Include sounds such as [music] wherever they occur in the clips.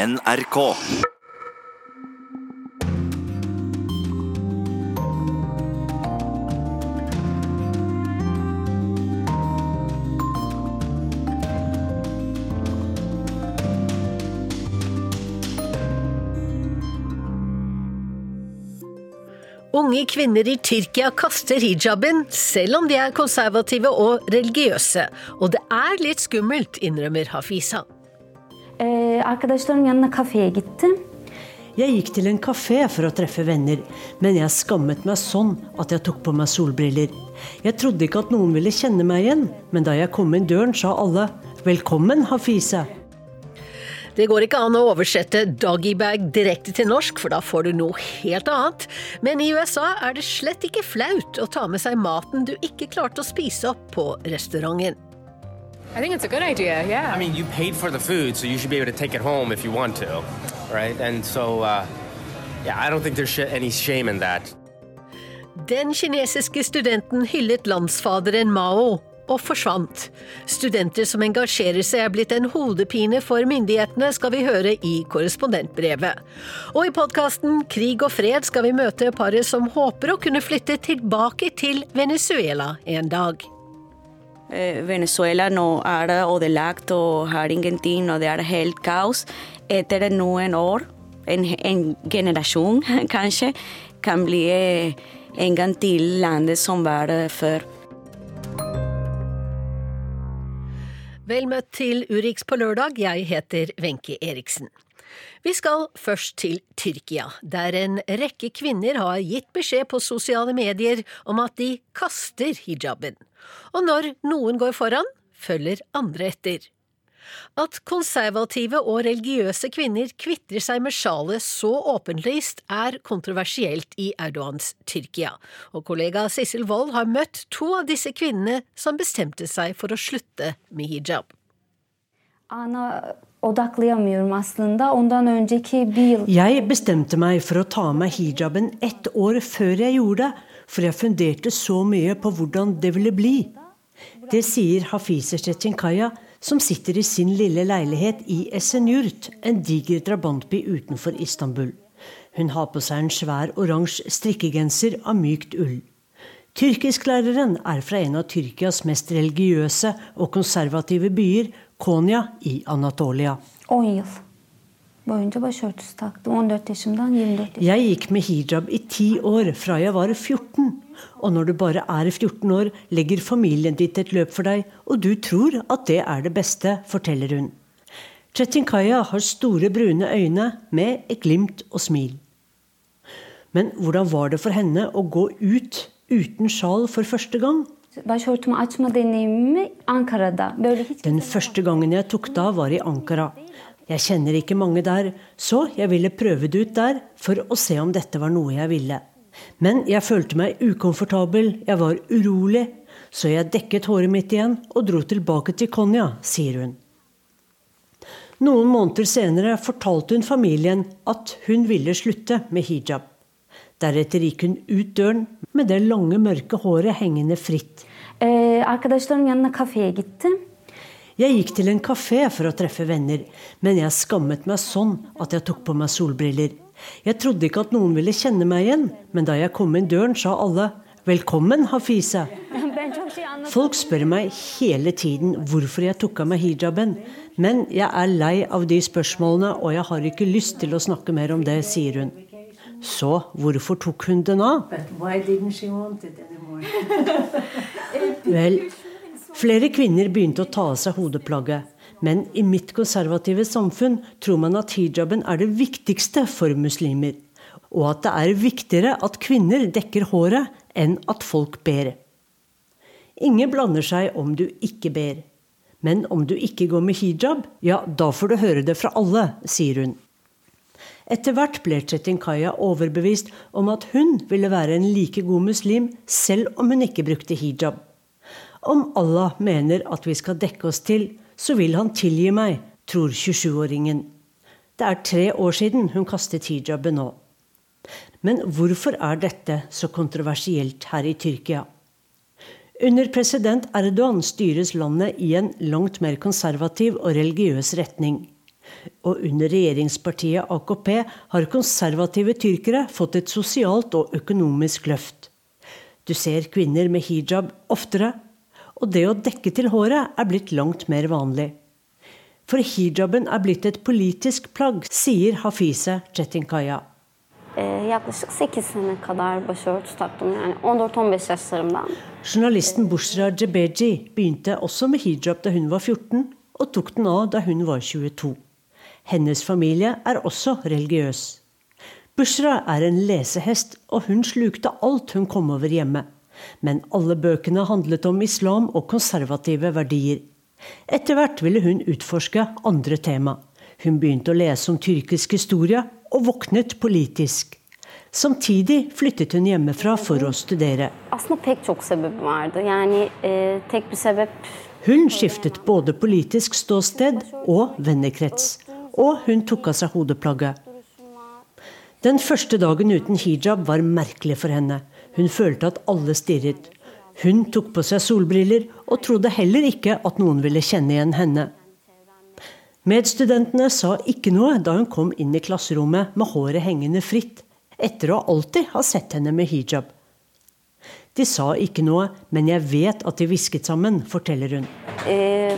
NRK. Unge kvinner i Tyrkia kaster hijaben, selv om de er konservative og religiøse. Og det er litt skummelt, innrømmer Hafiza. Ee, yanına kafeye gittim. Jeg gikk til en kafé for å treffe venner, men jeg skammet meg sånn at jeg tok på meg solbriller. Jeg trodde ikke at noen ville kjenne meg igjen, men da jeg kom inn døren, sa alle 'velkommen, Hafize'. Det går ikke an å oversette doggybag direkte til norsk, for da får du noe helt annet. Men i USA er det slett ikke flaut å ta med seg maten du ikke klarte å spise opp på restauranten. I think it's a good idea, yeah. I mean, you paid for the food, so you should be able to take it home if you want to, right? And so, uh, yeah, I don't think there's any shame in that. Den kinesiske studenten hyllet landsfaderen Mao og forsvant. Studenter som engasjerer seg er blitt en hodepine for myndighetene, skal vi høre i korrespondentbrevet. Og i podkasten Krig og fred skal vi møte paret som håper å kunne flytte tilbake til Venezuela en dag. Eh, Venezuela nå er det ødelagt og har ingenting, og det er helt kaos. Etter noen år, en, en generasjon kanskje, kan bli eh, en gang til landet som var eh, Vel møtt til Urix på lørdag, jeg heter Wenche Eriksen. Vi skal først til Tyrkia, der en rekke kvinner har gitt beskjed på sosiale medier om at de kaster hijaben. Og når noen går foran, følger andre etter. At konservative og religiøse kvinner kvitrer seg med sjalet så åpenlyst, er kontroversielt i Erdogans Tyrkia, og kollega Sissel Wold har møtt to av disse kvinnene som bestemte seg for å slutte med hijab. Anna odaklayamıyorum aslında. Ondan önceki bir yıl Jeg bestemte meg for å ta av meg hijaben ett år før jeg gjorde det, for jeg funderte så mye på hvordan det ville bli. Det sier Hafize Tsjetsjenkaya, som sitter i sin lille leilighet i Esenyurt, en diger drabantby utenfor Istanbul. Hun har på seg en svær oransje strikkegenser av mykt ull. Tyrkisklæreren er fra en av Tyrkias mest religiøse og konservative byer, Konya i Anatolia. 10 yıl boyunca başörtüsü taktım. 14 yaşımdan 24 yaşım. Jeg gikk med hijab i ti år, fra jeg var 14. Og når du bare er 14 år, legger familien ditt et løp for deg, og du tror at det er det beste, forteller hun. Chetinkaya har store, brune øyne med et glimt og smil. Men hvordan var det for henne å gå ut uten sjal for første gang? Den første gangen jeg tok det av, var i Ankara. Jeg kjenner ikke mange der, så jeg ville prøve det ut der for å se om dette var noe jeg ville. Men jeg følte meg ukomfortabel, jeg var urolig, så jeg dekket håret mitt igjen og dro tilbake til Konya, sier hun. Noen måneder senere fortalte hun familien at hun ville slutte med hijab. Deretter gikk hun ut døren med det lange, mørke håret hengende fritt. Gittim. Jeg gikk til en kafé for å treffe venner, men jeg skammet meg sånn at jeg tok på meg solbriller. Jeg trodde ikke at noen ville kjenne meg igjen, men da jeg kom inn døren, sa alle 'velkommen, Hafize'. Folk spør meg hele tiden hvorfor jeg tok av meg hijaben, men jeg er lei av de spørsmålene, og jeg har ikke lyst til å snakke mer om det, sier hun. Så hvorfor tok hun den av? [laughs] Vel, flere kvinner begynte å ta av seg hodeplagget. Men i mitt konservative samfunn tror man at hijaben er det viktigste for muslimer. Og at det er viktigere at kvinner dekker håret enn at folk ber. Ingen blander seg om du ikke ber. Men om du ikke går med hijab, ja, da får du høre det fra alle, sier hun. Etter hvert ble Chetinkaya overbevist om at hun ville være en like god muslim selv om hun ikke brukte hijab. Om Allah mener at vi skal dekke oss til, så vil han tilgi meg, tror 27-åringen. Det er tre år siden hun kastet hijaben nå. Men hvorfor er dette så kontroversielt her i Tyrkia? Under president Erdogan styres landet i en langt mer konservativ og religiøs retning. Og under regjeringspartiet AKP har konservative tyrkere fått et sosialt og økonomisk løft. Du ser kvinner med hijab oftere, og det å dekke til håret er blitt langt mer vanlig. For hijaben er blitt et politisk plagg, sier Hafize Çetinkaya. yaklaşık 8 sene kadar başörtüsü taktım yani 14-15 yaşlarımdan. Journalisten Bushra Jebeji begynte også med hijab da hun var 14, og tok den av da hun var 22. Hennes familie er også religiøs. Bushra er en lesehest, og hun slukte alt hun kom over hjemme. Men alle bøkene handlet om islam og konservative verdier. Etter hvert ville hun utforske andre tema. Hun begynte å lese om tyrkisk historie, og våknet politisk. Samtidig flyttet hun hjemmefra for å studere. E, Hun skiftet både politisk ståsted og vennekrets. Og hun tok av seg hodeplagget. Den første dagen uten hijab var merkelig for henne. Hun følte at alle stirret. Hun tok på seg solbriller og trodde heller ikke at noen ville kjenne igjen henne. Medstudentene sa ikke noe da hun kom inn i klasserommet med håret hengende fritt, etter å alltid ha sett henne med hijab. De sa ikke noe, men jeg vet at de hvisket sammen, forteller hun. e,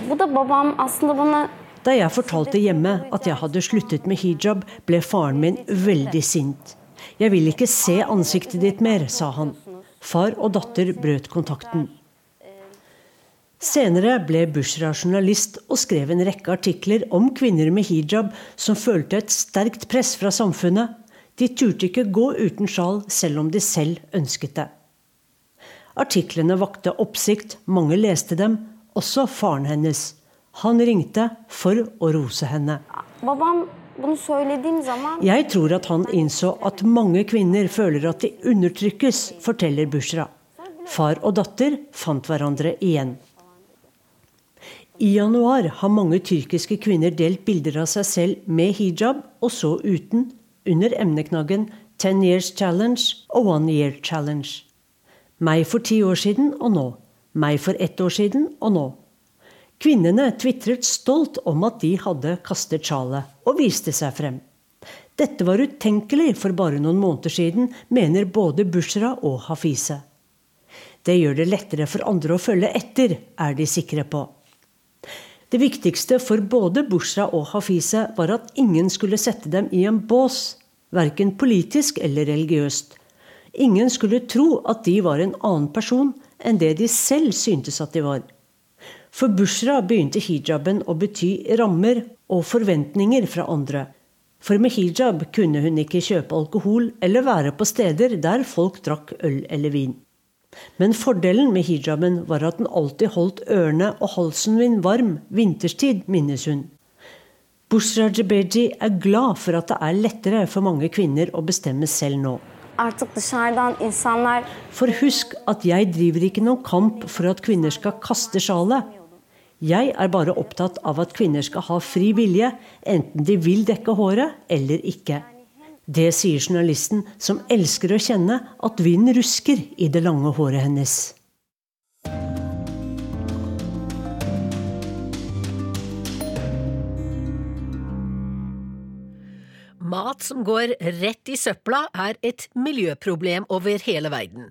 aslında bana Da jeg fortalte hjemme at jeg hadde sluttet med hijab, ble faren min veldig sint. Jeg vil ikke se ansiktet ditt mer, sa han. Far og datter brøt kontakten. Senere ble Bushra journalist og skrev en rekke artikler om kvinner med hijab som følte et sterkt press fra samfunnet. De turte ikke gå uten sjal selv om de selv ønsket det. Artiklene vakte oppsikt, mange leste dem, også faren hennes. Han ringte for å rose henne. babam bunu söylediğim zaman Jeg tror at han innså at mange kvinner føler at de undertrykkes, forteller Bushra. Far og datter fant hverandre igjen. I januar har mange tyrkiske kvinner delt bilder av seg selv med hijab og så uten, under emneknaggen 'Ten Years Challenge' og 'One Year Challenge'. Meg for ti år siden og nå. Meg for ett år siden og nå. Kvinnene tvitret stolt om at de hadde kastet sjalet, og viste seg frem. Dette var utenkelig for bare noen måneder siden, mener både Bushra og Hafize. Det gjør det lettere for andre å følge etter, er de sikre på. Det viktigste for både Bushra og Hafize var at ingen skulle sette dem i en bås, verken politisk eller religiøst. Ingen skulle tro at de var en annen person enn det de selv syntes at de var. For Bushra begynte hijaben å bety rammer og forventninger fra andre. For med hijab kunne hun ikke kjøpe alkohol eller være på steder der folk drakk øl eller vin. Men fordelen med hijaben var at den alltid holdt ørene og halsen min varm vinterstid, minnes hun. Bushra Jebeji er glad for at det er lettere for mange kvinner å bestemme selv nå. For husk at jeg driver ikke noen kamp for at kvinner skal kaste sjalet. Jeg er bare opptatt av at kvinner skal ha fri vilje, enten de vil dekke håret eller ikke. Det sier journalisten, som elsker å kjenne at vinden rusker i det lange håret hennes. Mat som går rett i søpla, er et miljøproblem over hele verden.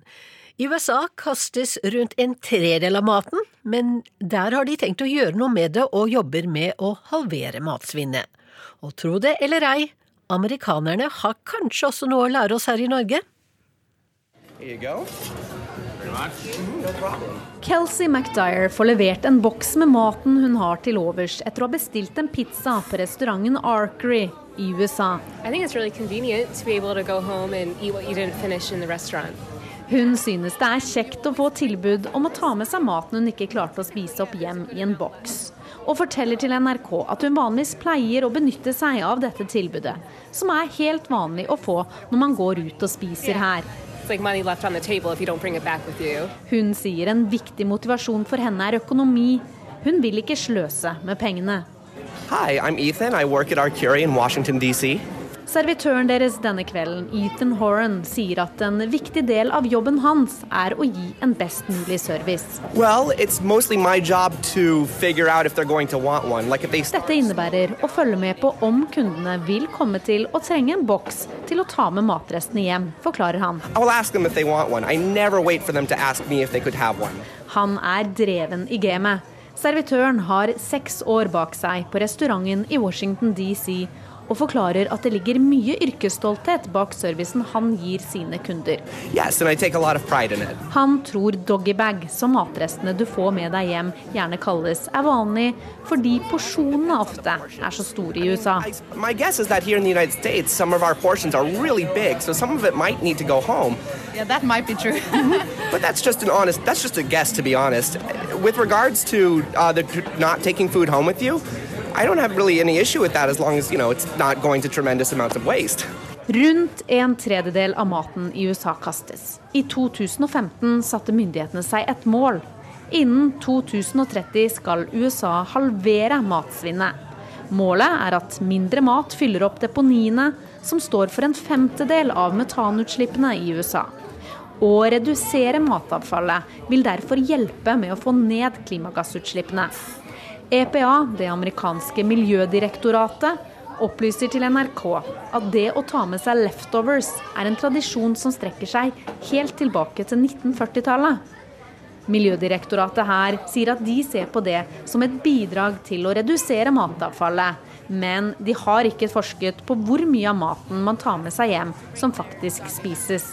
I USA kastes rundt en tredel av maten, men der har de tenkt å gjøre noe med det og jobber med å halvere matsvinnet. Og tro det eller ei, amerikanerne har kanskje også noe å lære oss her i Norge? Kelsey McDyer får levert en boks med maten hun har til overs etter å ha bestilt en pizza på restauranten Arkery i USA. I think it's really convenient to be able to go home and eat what you didn't finish in the restaurant. Hun synes det er kjekt å få tilbud om å ta med seg maten hun ikke klarte å spise opp hjem i en boks. Og forteller til NRK at hun vanligvis pleier å benytte seg av dette tilbudet, som er helt vanlig å få når man går ut og spiser her. Hun sier en viktig motivasjon for henne er økonomi. Hun vil ikke sløse med pengene. Hi, I'm Ethan. I work at Arcuri in Washington, D.C. Servitøren deres denne kvelden, Ethan Horan, sier at en viktig del av jobben hans er å gi en best mulig service. Well. Like they Dette innebærer å følge med på om kundene vil komme til å trenge en boks til å ta med matrestene hjem, forklarer han. Han er dreven i gamet. Servitøren har seks år bak seg på restauranten i Washington DC og forklarer at det ligger mye yrkesstolthet bak servicen han gir sine kunder. Yes, and I take a lot of pride in it. Han tror doggybag, som matrestene du får med deg hjem gjerne kalles, er vanlig fordi porsjonene ofte er så store i USA. I, my guess is that here in the United States, some of our portions are really big, so some of it might need to go home. Yeah, that might be true. [laughs] But that's just an honest, that's just a guess, to be honest. With regards to uh, the not taking food home with you, I don't have really any issue with that as long as, you know, it's not going to tremendous amounts of waste. Rundt en tredjedel av maten i USA kastes. I 2015 satte myndighetene seg et mål. Innen 2030 skal USA halvere matsvinnet. Målet er at mindre mat fyller opp deponiene, som står for en femtedel av metanutslippene i USA. Å redusere matavfallet vil derfor hjelpe med å få ned klimagassutslippene. EPA, det amerikanske miljødirektoratet, opplyser til NRK at det å ta med seg leftovers er en tradisjon som strekker seg helt tilbake til 1940-tallet. Miljødirektoratet her sier at de ser på det som et bidrag til å redusere matavfallet, men de har ikke forsket på hvor mye av maten man tar med seg hjem som faktisk spises.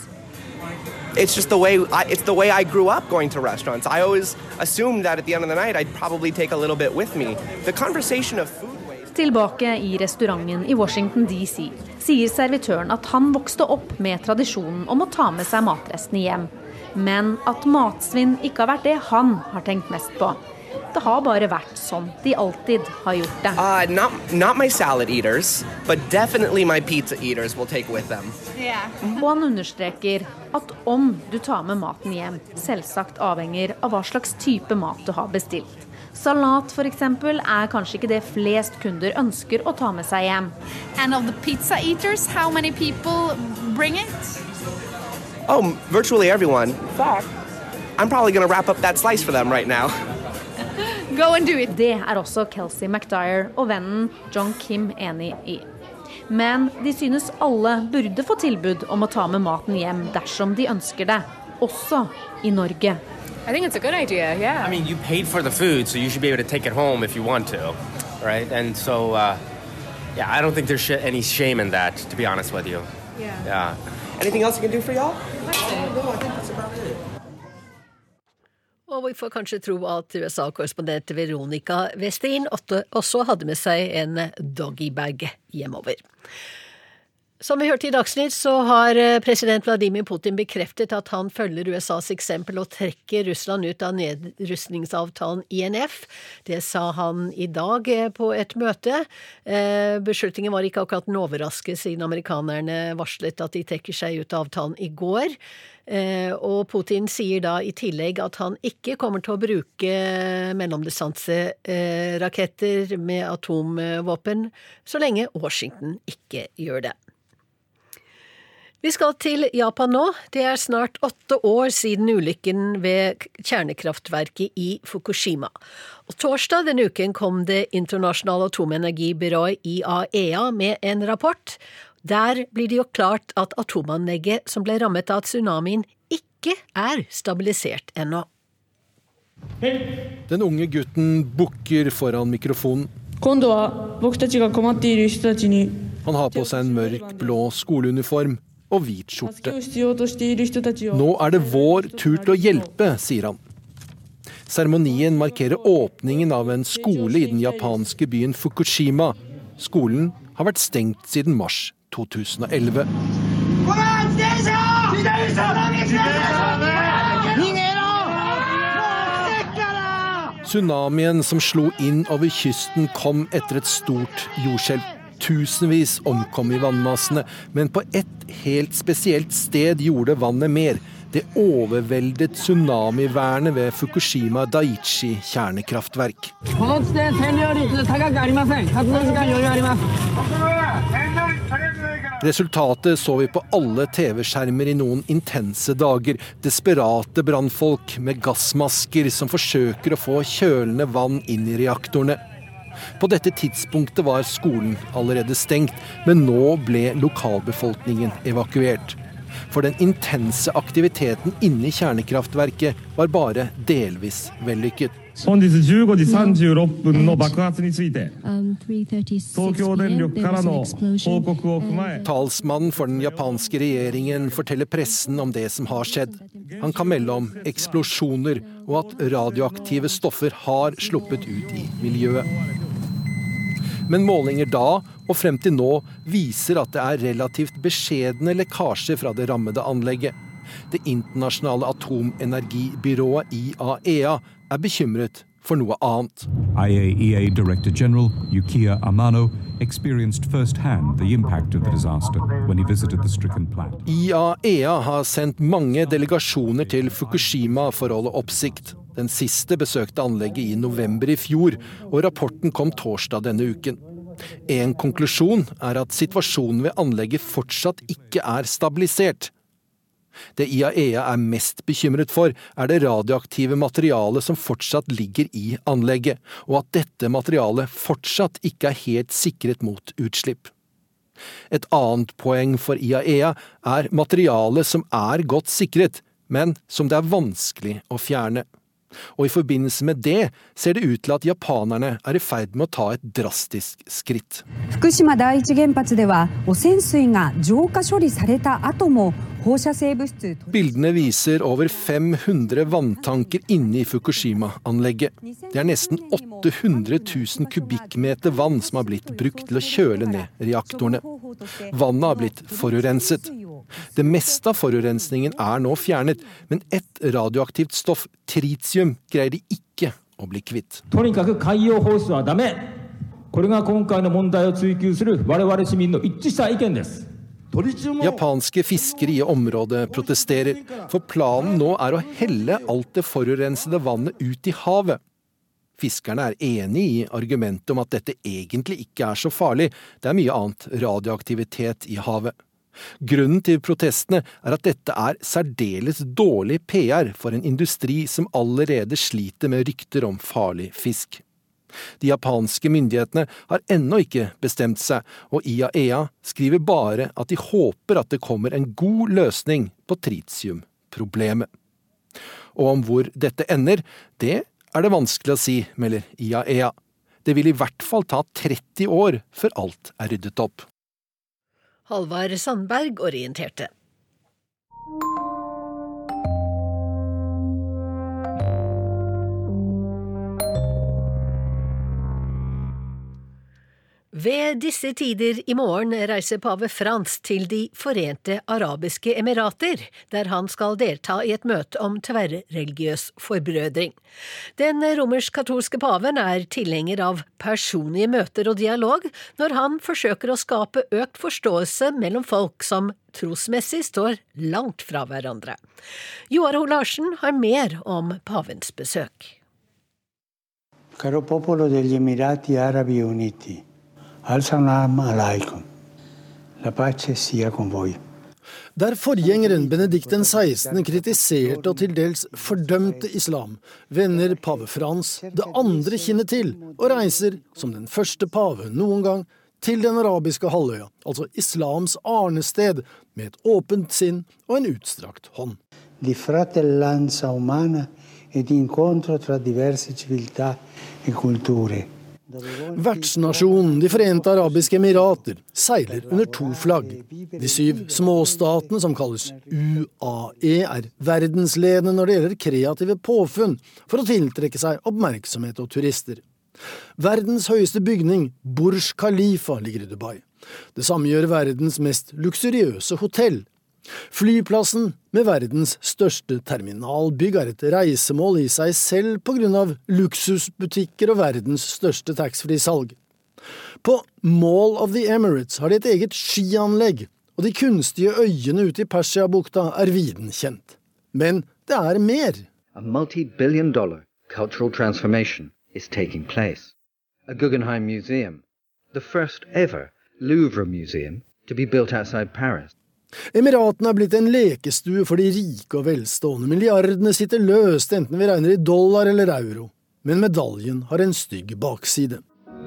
It's just the way I, it's the way I grew up going to restaurants. I always assumed that at the end of the night I'd probably take a little bit with me. The conversation of food Tilbake i restauranten i Washington DC sier servitøren at han vokste opp med tradisjonen om å ta med seg matrestene hjem, men at matsvinn ikke har vært det han har tenkt mest på. Det har bare vært sånn de alltid har gjort det. Uh, not not my salad eaters, but definitely my pizza eaters will take with them. yeah. Og han understreker at om du tar med maten hjem, selvsagt avhenger av hva slags type mat du har bestilt. Salat f.eks. er kanskje ikke det flest kunder ønsker å ta med seg hjem. And of the pizza eaters, how many people bring it? Oh, virtually everyone. I'm probably going to wrap up that slice for them right now. Go and do it. Det er også Kelsey McDyre og vennen John Kim enig i. Men de synes alle burde få tilbud om å ta med maten hjem dersom de ønsker det, også i Norge. I think it's a good idea, yeah. I mean, you paid for the food, so you should be able to take it home if you want to, right? And so, uh, yeah, I don't think there's sh- any shame in that, to be honest with you. Yeah. Yeah. Anything else you can do for y'all? Og vi får kanskje tro at USA-korrespondent Veronica Westin også hadde med seg en doggybag hjemover. Som vi hørte i Dagsnytt, så har eh, president Vladimir Putin bekreftet at han følger USAs eksempel og trekker Russland ut av nedrustningsavtalen INF. Det sa han i dag eh, på et møte. Eh, beslutningen var ikke akkurat en overraskelse, siden amerikanerne varslet at de trekker seg ut av avtalen i går. Og Putin sier da i tillegg at han ikke kommer til å bruke mellomdistanseraketter med atomvåpen så lenge Washington ikke gjør det. Vi skal til Japan nå. Det er snart åtte år siden ulykken ved kjernekraftverket i Fukushima. Og torsdag denne uken kom Det internasjonale atomenergibyrået IAEA med en rapport. Der blir det jo klart at atomanlegget som ble rammet av tsunamien, ikke er stabilisert ennå. Den unge gutten bukker foran mikrofonen. Han har på seg en mørk blå skoleuniform og hvit skjorte. Nå er det vår tur til å hjelpe, sier han. Seremonien markerer åpningen av en skole i den japanske byen Fukushima. Skolen har vært stengt siden mars 2011. Tsunamien som slo inn over kysten, kom etter et stort jordskjelv. Tusenvis omkom i vannmassene, men på ett helt spesielt sted gjorde vannet mer. Det overveldet tsunamivernet ved Fukushima Daiichi kjernekraftverk. Resultatet så vi på alle TV-skjermer i noen intense dager. Desperate brannfolk med gassmasker som forsøker å få kjølende vann inn i reaktorene. På dette tidspunktet var skolen allerede stengt, men nå ble lokalbefolkningen evakuert. For den intense aktiviteten inni kjernekraftverket var bare delvis vellykket. Talsmannen for den japanske regjeringen forteller pressen om det som har skjedd. Han kan melde om eksplosjoner og at radioaktive stoffer har sluppet ut i miljøet. Men målinger da og frem til nå viser at det er relativt beskjedne lekkasjer fra det rammede anlegget. Det internasjonale atomenergibyrået IAEA er bekymret for noe annet. IAEA Director General Yukiya Amano experienced firsthand the impact of the disaster when he visited the stricken plant. IAEA har sendt mange delegasjoner til Fukushima for å holde oppsikt. Den siste besøkte anlegget i november i fjor, og rapporten kom torsdag denne uken. En konklusjon er at situasjonen ved anlegget fortsatt ikke er stabilisert. Det IAEA er mest bekymret for, er det radioaktive materialet som fortsatt ligger i anlegget, og at dette materialet fortsatt ikke er helt sikret mot utslipp. Et annet poeng for IAEA er materialet som er godt sikret, men som det er vanskelig å fjerne og i forbindelse med det ser det ut til at japanerne er i ferd med å ta et drastisk skritt. Bildene viser over 500 vanntanker inne i Fukushima-anlegget. Det er nesten 800 000 kubikkmeter vann som har blitt brukt til å kjøle ned reaktorene. Vannet har blitt forurenset. Det meste av forurensningen er nå fjernet, men ett radioaktivt stoff, tritium, greier de ikke å bli kvitt. とにかく海洋放出はダメこれが今回の問題を追及する我々市民の一致した意見です Japanske fiskere i området protesterer, for planen nå er å helle alt det forurensede vannet ut i havet. Fiskerne er enig i argumentet om at dette egentlig ikke er så farlig, det er mye annet radioaktivitet i havet. Grunnen til protestene er at dette er særdeles dårlig PR for en industri som allerede sliter med rykter om farlig fisk. De japanske myndighetene har ennå ikke bestemt seg, og IAEA skriver bare at de håper at det kommer en god løsning på tritiumproblemet. Og om hvor dette ender, det er det vanskelig å si, melder IAEA. Det vil i hvert fall ta 30 år før alt er ryddet opp. Halvard Sandberg orienterte. Ved disse tider i morgen reiser pave Frans til De forente arabiske emirater, der han skal delta i et møte om tverrreligiøs forbrødring. Den romersk-katolske paven er tilhenger av personlige møter og dialog når han forsøker å skape økt forståelse mellom folk som trosmessig står langt fra hverandre. Joar Ho Larsen har mer om pavens besøk. Caro popolo degli Emirati Arabi Uniti. Al-salam alaikum. La pace sia con voi. Der forgjengeren Benedikt 16. kritiserte og til dels fordømte islam, vender pave Frans det andre kinnet til og reiser, som den første pave noen gang, til den arabiske halvøya, altså islams arnested, med et åpent sinn og en utstrakt hånd. Di fratellanza umana e di incontro tra diverse civiltà e culture. Vertsnasjonen De forente arabiske emirater seiler under to flagg. De syv småstatene, som kalles UAE, er verdensledende når det gjelder kreative påfunn for å tiltrekke seg oppmerksomhet og turister. Verdens høyeste bygning, Burj Khalifa, ligger i Dubai. Det samme gjør verdens mest luksuriøse hotell, Flyplassen, med verdens største terminalbygg, er et reisemål i seg selv på grunn av luksusbutikker og verdens største taxfree-salg. På Mall of the Emirates har de et eget skianlegg, og de kunstige øyene ute i Persiabukta er viden kjent. Men det er mer. A multi-billion dollar cultural transformation is taking place. A Guggenheim Museum, the first ever Louvre museum, to be built outside Paris. Emiratene er blitt en lekestue for de rike og velstående. Milliardene sitter løst, enten vi regner i dollar eller euro. Men medaljen har en stygg bakside.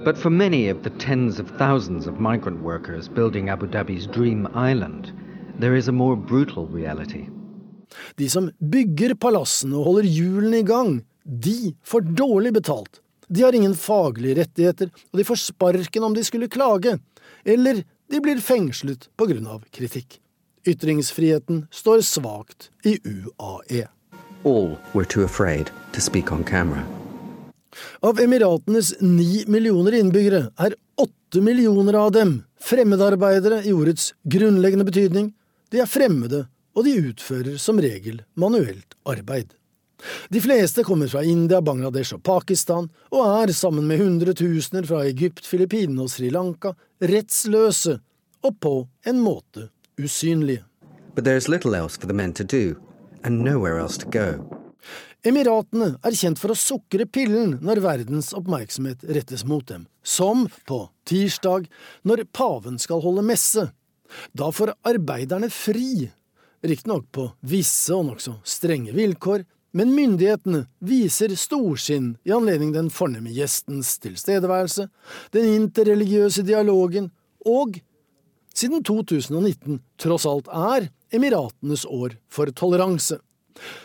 But for many of the tens of thousands of migrant workers building Abu Dhabi's dream island, there is a more brutal reality. De som bygger palassene og holder hjulene i gang, de får dårlig betalt. De har ingen faglige rettigheter, og de får sparken om de skulle klage. Eller de blir fengslet på grunn av kritikk. Ytringsfriheten står svakt i UAE. All were too afraid to speak on camera. Av Emiratenes ni millioner innbyggere er åtte millioner av dem fremmedarbeidere i ordets grunnleggende betydning. De er fremmede, og de utfører som regel manuelt arbeid. De fleste kommer fra India, Bangladesh og Pakistan, og er, sammen med hundretusener fra Egypt, Filippinene og Sri Lanka, rettsløse og på en måte usynlige. But there's little else for the men to do, and nowhere else to go. Emiratene er kjent for å sukre pillen når verdens oppmerksomhet rettes mot dem, som på tirsdag, når paven skal holde messe. Da får arbeiderne fri, riktignok på visse og nokså strenge vilkår, men myndighetene viser storsinn i anledning den fornemme gjestens tilstedeværelse, den interreligiøse dialogen og, siden 2019 tross alt er Emiratenes år for toleranse.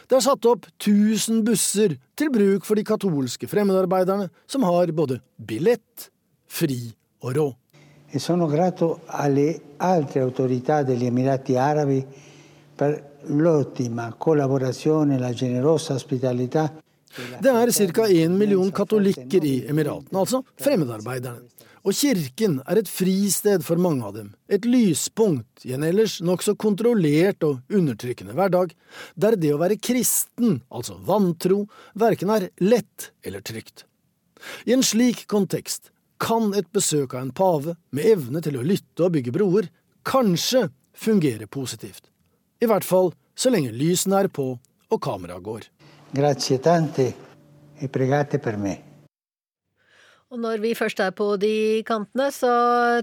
Det er satt opp 1000 busser til bruk for de katolske fremmedarbeiderne, som har både billett, fri og råd. E sono grato alle altre autorità degli Emirati Arabi per l'ottima collaborazione, la generosa ospitalità. Det er ca. én million katolikker i Emiratene, altså fremmedarbeiderne. Og kirken er et fristed for mange av dem, et lyspunkt i en ellers nokså kontrollert og undertrykkende hverdag, der det å være kristen, altså vantro, verken er lett eller trygt. I en slik kontekst kan et besøk av en pave med evne til å lytte og bygge broer kanskje fungere positivt. I hvert fall så lenge lysene er på og kameraet går. Grazie tante e pregate per me. Og når vi først er på de kantene, så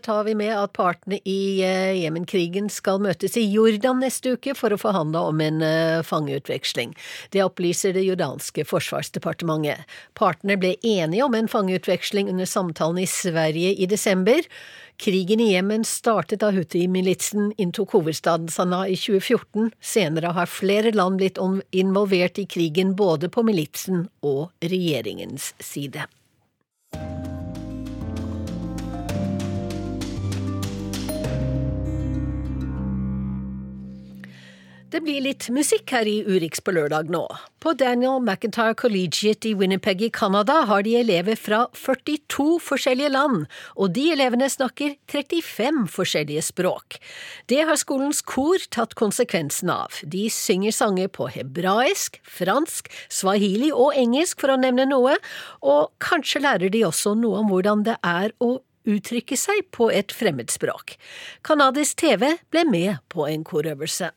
tar vi med at partene i eh, Jemen-krigen skal møtes i Jordan neste uke for å forhandle om en eh, fangeutveksling. Det opplyser det jordanske forsvarsdepartementet. Partene ble enige om en fangeutveksling under samtalen i Sverige i desember. Krigen i Jemen startet da Houthi-militsen inntok hovedstaden Sanaa i 2014. Senere har flere land blitt involvert i krigen både på militsen og regjeringens side. you Det blir litt musikk her i Urix på lørdag nå. På Daniel McIntyre Collegiate i Winnipeg i Canada har de elever fra 42 forskjellige land, og de elevene snakker 35 forskjellige språk. Det har skolens kor tatt konsekvensen av. De synger sanger på hebraisk, fransk, swahili og engelsk, for å nevne noe, og kanskje lærer de også noe om hvordan det er å uttrykke seg på et fremmedspråk. Canadisk TV ble med på en korøvelse.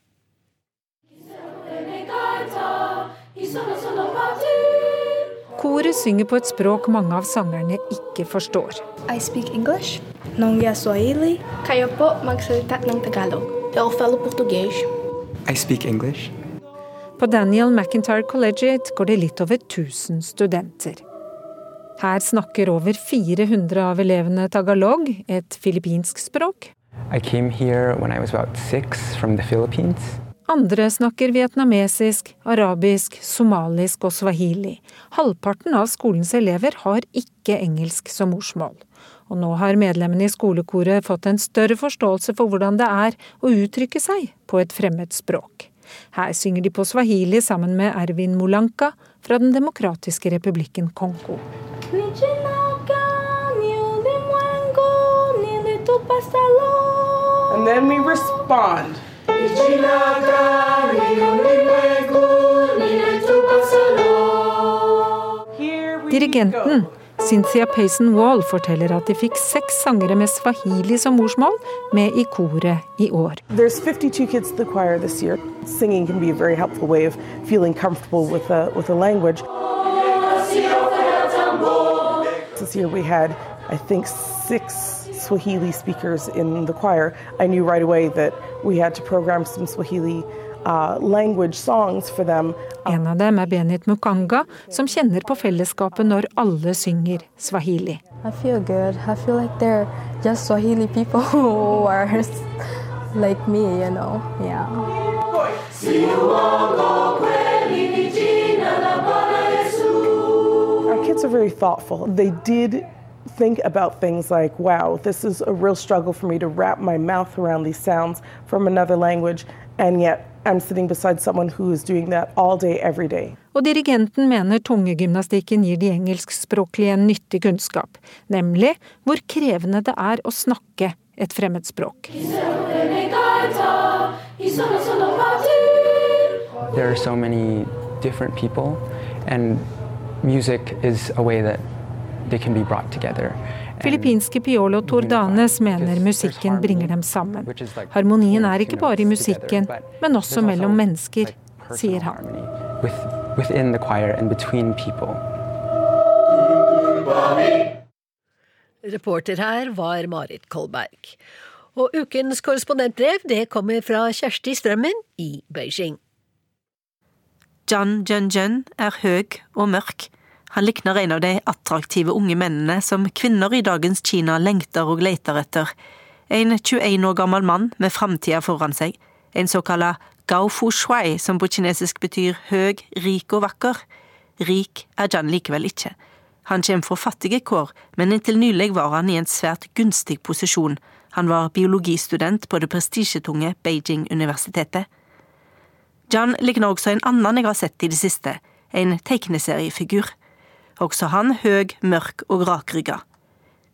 Koret synger på et språk mange av sangerne ikke forstår. I speak English. Nongya Swahili. Kaya po magsalita ng Tagalog. Eu falo português. I speak English. På Daniel McIntyre Collegiate går det litt over 1000 studenter. Her snakker over 400 av elevene tagalog, et filippinsk språk. I came here when I was about six from the Philippines. Andre snakker vietnamesisk, arabisk, somalisk og swahili. Halvparten av skolens elever har ikke engelsk som morsmål. Og nå har medlemmene i skolekoret fått en større forståelse for hvordan det er å uttrykke seg på et fremmed språk. Her synger de på swahili sammen med Ervin Molanka fra Den demokratiske republikken Kongo. And then we respond. Dirigenten Cynthia Payson Wall forteller at de fikk seks sangere med swahili som morsmål med i koret i år. There's 52 barn i the choir år. year. Singing can be a very helpful way of feeling comfortable with a, with a language. This year we had, I think, six Swahili speakers in the choir, I knew right away that we had to program some Swahili uh, language songs for them. En av dem er Benit Mukanga, som kjenner på fellesskapet når alle synger swahili. I feel good. I feel like they're just Swahili people [laughs] who are like me, you know. Yeah. Our kids are very thoughtful. They did think about things like, wow, this is a real struggle for me to wrap my mouth around these sounds from another language, and yet I'm sitting beside someone who is doing that all day, every day. Og dirigenten mener tungegymnastikken gir de engelskspråklige en nyttig kunnskap, nemlig hvor krevende det er å snakke et fremmedspråk. There are so many different people, and music is a way that Filippinske Piolo Tordanes mener musikken bringer dem sammen. Harmonien er ikke bare i musikken, men også mellom mennesker, sier han. Reporter her var Marit Kolberg. Og ukens korrespondentbrev det kommer fra Kjersti Strømmen i Beijing. Jan Jun-jun er høy og mørk. Han likner en av de attraktive unge mennene som kvinner i dagens Kina lengter og leter etter. En 21 år gammel mann med framtida foran seg. En såkalla Gao Fu Shui, som på kinesisk betyr høg, rik og vakker. Rik er Jan likevel ikke. Han kommer fra fattige kår, men inntil nylig var han i en svært gunstig posisjon. Han var biologistudent på det prestisjetunge Beijing-universitetet. Jan likner også en annen jeg har sett i det siste, en tegneseriefigur. Også han høg, mørk og rakrygga.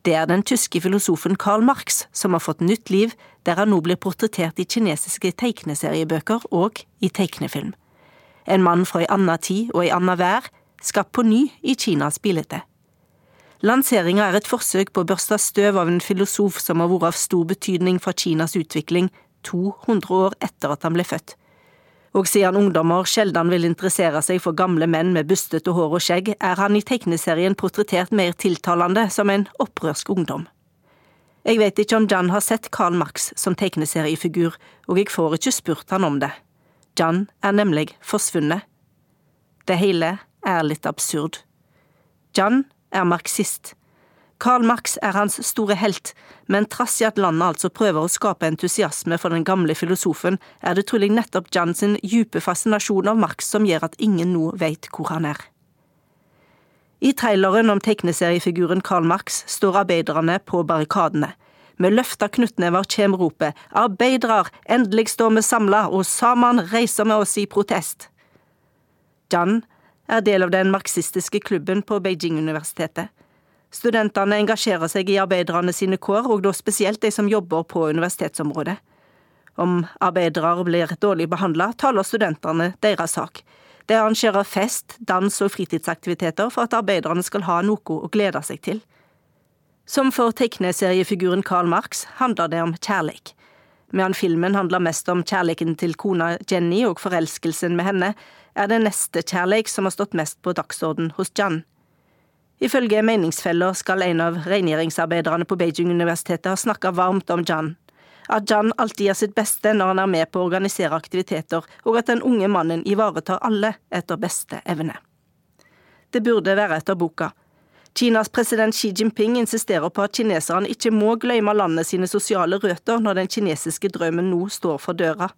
Det er den tyske filosofen Karl Marx som har fått nytt liv, der han nå blir portrettert i kinesiske tegneseriebøker og i tegnefilm. En mann fra ei anna tid og ei anna vær, skapt på ny i Kinas bilde. Lanseringa er et forsøk på å børste støv av en filosof som har vært av stor betydning for Kinas utvikling 200 år etter at han ble født. Og siden ungdommer sjelden vil interessere seg for gamle menn med bustete hår og skjegg, er han i tegneserien portrettert mer tiltalende som en opprørsk ungdom. Jeg vet ikke om Jan har sett Karl Marx som tegneseriefigur, og jeg får ikke spurt han om det. Jan er nemlig forsvunnet. Det hele er litt absurd. Jan er marxist. Karl Marx er hans store helt, men trass i at landet altså prøver å skape entusiasme for den gamle filosofen, er det trolig nettopp Jan sin dype fascinasjon av Marx som gjør at ingen nå vet hvor han er. I traileren om tegneseriefiguren Karl Marx står arbeiderne på barrikadene. Med løfta knyttnever kjem ropet Arbeidrar, endelig står vi samla, og sammen reiser vi oss i protest. Jan er del av den marxistiske klubben på Beijing-universitetet. Studentene engasjerer seg i arbeiderne sine kår, og da spesielt de som jobber på universitetsområdet. Om arbeidere blir dårlig behandla, taler studentene deres sak. De arrangerer fest, dans og fritidsaktiviteter for at arbeiderne skal ha noe å glede seg til. Som for tegneseriefiguren Karl Marx handler det om kjærleik. Medan filmen handler mest om kjærligheten til kona Jenny og forelskelsen med henne, er det nestekjærleik som har stått mest på dagsorden hos Jan. Ifølge meningsfeller skal en av rengjøringsarbeiderne på Beijing-universitetet ha snakka varmt om Jan. At Jan alltid gjør sitt beste når han er med på å organisere aktiviteter, og at den unge mannen ivaretar alle etter beste evne. Det burde være etter boka. Kinas president Xi Jinping insisterer på at kineserne ikke må glemme landet sine sosiale røtter når den kinesiske drømmen nå står for døra.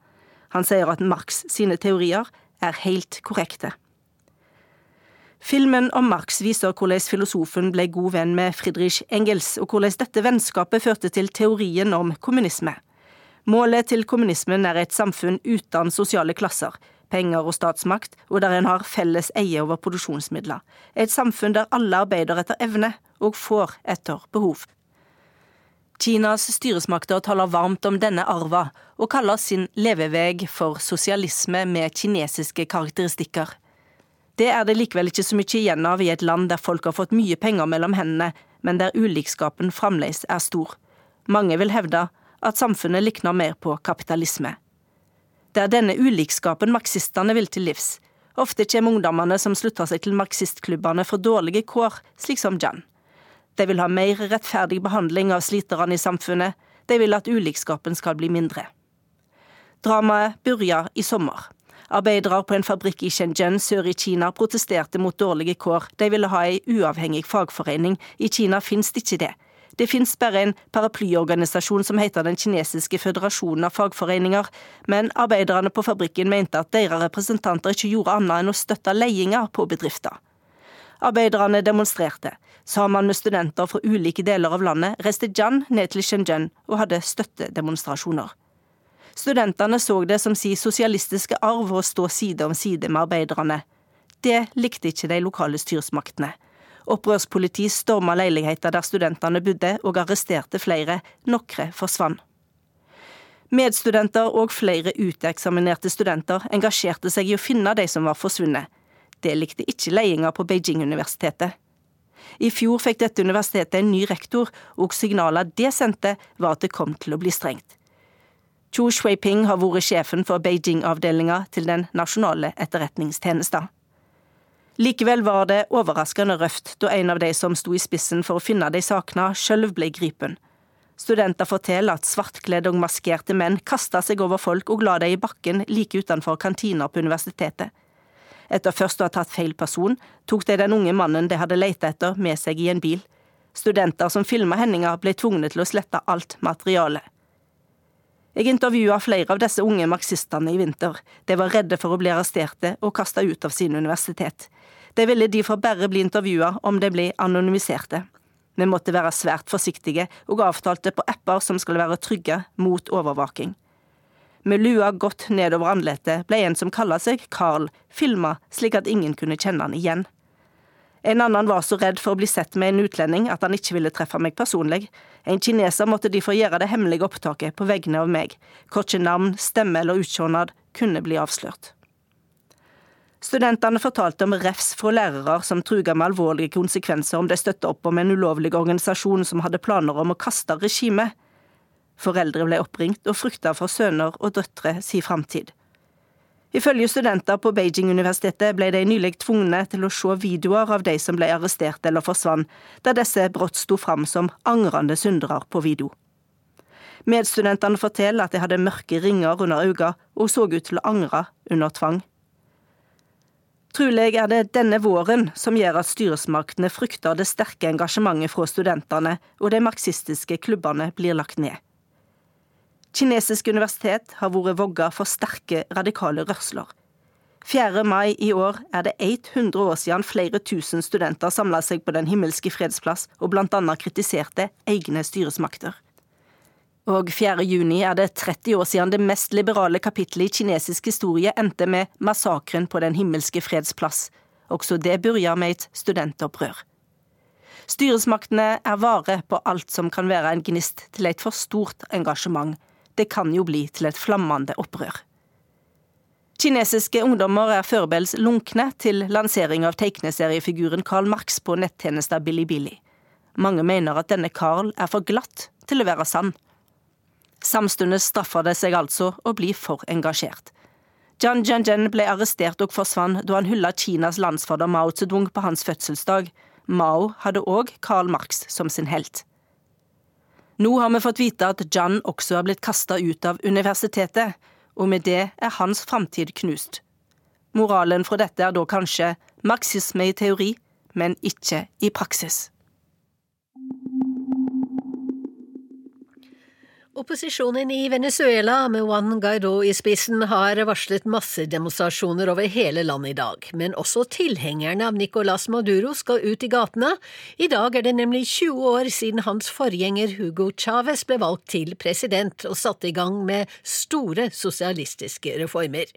Han sier at Marx sine teorier er helt korrekte. Filmen om Marx viser hvordan filosofen ble god venn med Friedrich Engels, og hvordan dette vennskapet førte til teorien om kommunisme. Målet til kommunismen er et samfunn uten sosiale klasser, penger og statsmakt, og der en har felles eie over produksjonsmidler. Et samfunn der alle arbeider etter evne, og får etter behov. Kinas styresmakter taler varmt om denne arva, og kaller sin leveveg for sosialisme med kinesiske karakteristikker. Det er det likevel ikke så mye igjen av i et land der folk har fått mye penger mellom hendene, men der ulikskapen fremdeles er stor. Mange vil hevde at samfunnet likner mer på kapitalisme. Det er denne ulikskapen marxistene vil til livs. Ofte kommer ungdommene som slutter seg til marxistklubbene for dårlige kår, slik som Jan. De vil ha mer rettferdig behandling av sliterne i samfunnet. De vil at ulikskapen skal bli mindre. Dramaet begynte i sommer. Arbeidere på en fabrikk i Shenzhen sør i Kina protesterte mot dårlige kår. De ville ha ei uavhengig fagforening. I Kina finnes det ikke det. Det finnes bare en paraplyorganisasjon som heter Den kinesiske føderasjonen av fagforeninger, men arbeiderne på fabrikken mente at deres representanter ikke gjorde annet enn å støtte ledelsen på bedrifter. Arbeiderne demonstrerte. Sammen med studenter fra ulike deler av landet reiste Jan ned til Shenzhen og hadde støttedemonstrasjoner. Studentene så det som si sosialistiske arv å stå side om side med arbeiderne. Det likte ikke de lokale styresmaktene. Opprørspolitiet storma leiligheter der studentene bodde, og arresterte flere. Noen forsvant. Medstudenter og flere uteksaminerte studenter engasjerte seg i å finne de som var forsvunnet. Det likte ikke ledelsen på Beijing-universitetet. I fjor fikk dette universitetet en ny rektor, og signalene det sendte, var at det kom til å bli strengt. Chu Shuiping har vært sjefen for Beijing-avdelinga til den nasjonale etterretningstjenesten. Likevel var det overraskende røft da en av de som sto i spissen for å finne de sakene sjøl ble gripen. Studenter forteller at svartkledde og maskerte menn kasta seg over folk og la dem i bakken like utenfor kantina på universitetet. Etter først å ha tatt feil person, tok de den unge mannen de hadde leita etter, med seg i en bil. Studenter som filma hendelsen, ble tvunget til å slette alt materiale. Jeg intervjua flere av disse unge marxistene i vinter. De var redde for å bli arresterte og kasta ut av sin universitet. De ville derfor bare bli intervjua om de ble anonymiserte. Vi måtte være svært forsiktige og avtalte på apper som skulle være trygge mot overvåking. Med lua godt nedover andletet ble en som kaller seg Carl, filma slik at ingen kunne kjenne han igjen. En annen var så redd for å bli sett med en utlending at han ikke ville treffe meg personlig. En kineser måtte de få gjøre det hemmelige opptaket på vegne av meg. Korkje navn, stemme eller utsjånad kunne bli avslørt. Studentene fortalte om refs fra lærere som truga med alvorlige konsekvenser om de støtta opp om en ulovlig organisasjon som hadde planer om å kaste regimet. Foreldre ble oppringt og frykta for sønner og døtre si framtid. Ifølge studenter på Beijing-universitetet ble de nylig tvungne til å se videoer av de som ble arrestert eller forsvant, der disse brått sto fram som angrende syndere på video. Medstudentene forteller at de hadde mørke ringer under øynene og så ut til å angre under tvang. Trolig er det denne våren som gjør at styresmaktene frykter det sterke engasjementet fra studentene, og de marxistiske klubbene blir lagt ned. Kinesisk universitet har vært vogga for sterke, radikale rørsler. 4. mai i år er det 100 år siden flere tusen studenter samla seg på Den himmelske fredsplass og annet kritiserte egne styresmakter. Og 4. juni er det 30 år siden det mest liberale kapittelet i kinesisk historie endte med massakren på Den himmelske fredsplass. Også det begynte med et studentopprør. Styresmaktene er vare på alt som kan være en gnist til et for stort engasjement det kan jo bli til et flammende opprør. Kinesiske ungdommer er forberedt lunkne til lansering av tegneseriefiguren Karl Marx på nettjenesta Bilibili. Mange mener at denne Karl er for glatt til å være sann. Samtidig straffer det seg altså å bli for engasjert. Jian Jianzhen ble arrestert og forsvant da han hylla Kinas landsfader Mao Zedong på hans fødselsdag. Mao hadde òg Karl Marx som sin helt. Nå har vi fått vite at John også har blitt kasta ut av universitetet, og med det er hans framtid knust. Moralen fra dette er da kanskje marxisme i teori, men ikke i praksis. Opposisjonen i Venezuela, med Juan Guaidó i spissen, har varslet massedemonstrasjoner over hele landet i dag. Men også tilhengerne av Nicolas Maduro skal ut i gatene. I dag er det nemlig 20 år siden hans forgjenger Hugo Chávez ble valgt til president og satte i gang med store sosialistiske reformer.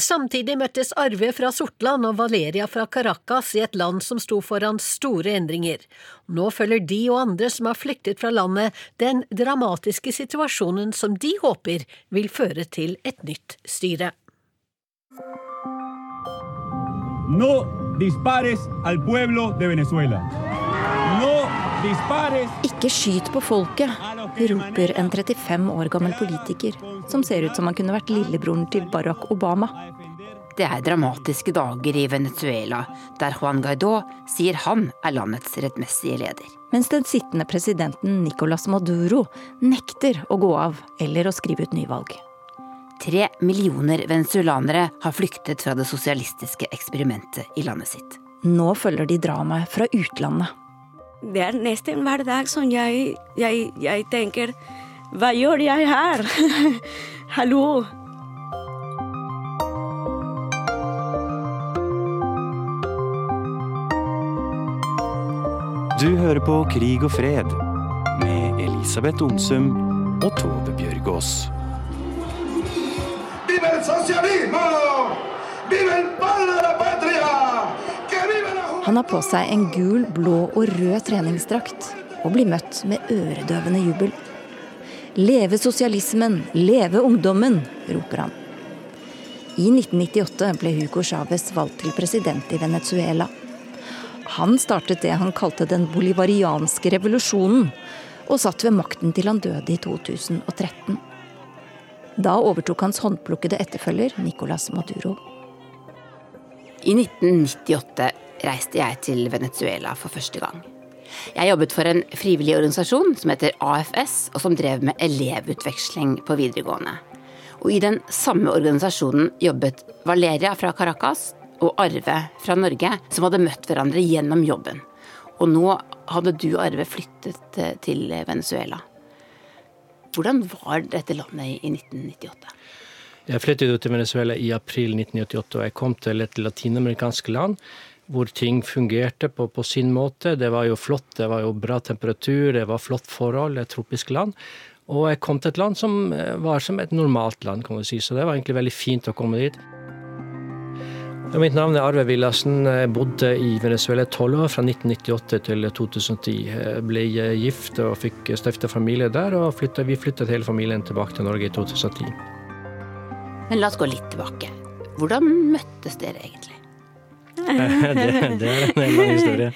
Samtidig møttes Arve fra Sortland og Valeria fra Caracas i et land som sto foran store endringer. Nå følger de og andre som har flyktet fra landet, den dramatiske situasjonen som de håper vil føre til et nytt styre. No dispares al pueblo de Venezuela. No ikke skyt på folket, roper en 35 år gammel politiker som ser ut som han kunne vært lillebroren til Barack Obama. Det er dramatiske dager i Venezuela, der Juan Guaidó sier han er landets rettmessige leder. mens den sittende presidenten Nicolas Maduro nekter å gå av eller å skrive ut nyvalg. Tre millioner venezuelanere har flyktet fra det sosialistiske eksperimentet i landet sitt. Nå følger de dramaet fra utlandet. Det er nesten hver dag som jeg, jeg, jeg tenker Hva gjør jeg her? [laughs] Hallo? Du hører på Krig og fred med Elisabeth Onsum og Tove Bjørgaas. Han har på seg en gul, blå og rød treningsdrakt og blir møtt med øredøvende jubel. Leve sosialismen, leve ungdommen, roper han. I 1998 ble Hugo Chávez valgt til president i Venezuela. Han startet det han kalte den bolivarianske revolusjonen, og satt ved makten til han døde i 2013. Da overtok hans håndplukkede etterfølger Nicolas Maduro. I 1998 reiste jeg til Venezuela for første gang. Jeg jobbet for en frivillig organisasjon som heter AFS, og som drev med elevutveksling på videregående. Og i den samme organisasjonen jobbet Valeria fra Caracas og Arve fra Norge, som hadde møtt hverandre gjennom jobben. Og nå hadde du, Arve, flyttet eh, til Venezuela. Hvordan var dette landet i 1998? Jeg flyttet til Venezuela i april 1998, og jeg kom til et latinamerikansk land hvor ting fungerte på, på, sin måte. Det var jo flott, det var jo bra temperatur, det var flott forhold, et tropisk land. Og jeg kom til et land som eh, var som et normalt land, kan man si. Så det var egentlig veldig fint å komme dit. Og mitt navn er Arve Villassen. Jeg bodde i Venezuela tolv år, fra 1998 til 2010. Jeg ble gift og fikk stifta familie der, og flyttet, vi flyttet hele familien tilbake til Norge i 2010. Men la oss gå litt tilbake. Hvordan møttes dere egentlig? [laughs] det, det, er en lang historie.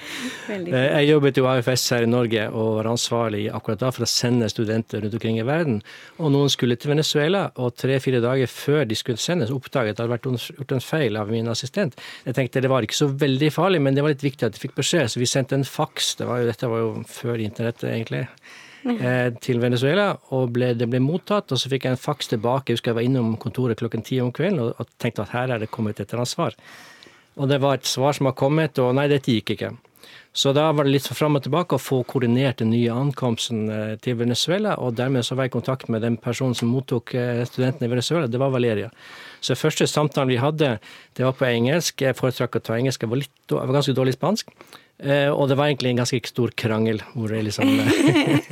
Jeg jobbet jo AFS her i Norge og var ansvarlig akkurat da for å sende studenter rundt omkring i verden. Og noen skulle til Venezuela, og tre-fire dager før de skulle sendes, oppdaget at det hadde vært gjort en feil av min assistent. Jeg tenkte det var ikke så veldig farlig, men det var litt viktig at de fikk beskjed, så vi sendte en faks. Det var jo, dette var jo før internettet, egentlig. Eh, til Venezuela, og ble, det ble mottatt. Og så fikk jeg en faks tilbake. Jeg husker jeg var innom kontoret klokken ti om kvelden og, og tenkte at her er det kommet et eller annet svar. Og det var et svar som har kommet, og nei, dette gikk ikke. Så da var det litt fram og tilbake å få koordinert den nye ankomsten eh, til Venezuela, og dermed så var jeg i kontakt med den personen som mottok eh, studentene i Venezuela. Det var Valeria. Så første samtalen vi hadde, det var på engelsk. Jeg foretrakk å ta engelsk. Jeg var, litt, jeg var ganske dårlig spansk. Eh, og det var egentlig en ganske stor krangel, hvor jeg liksom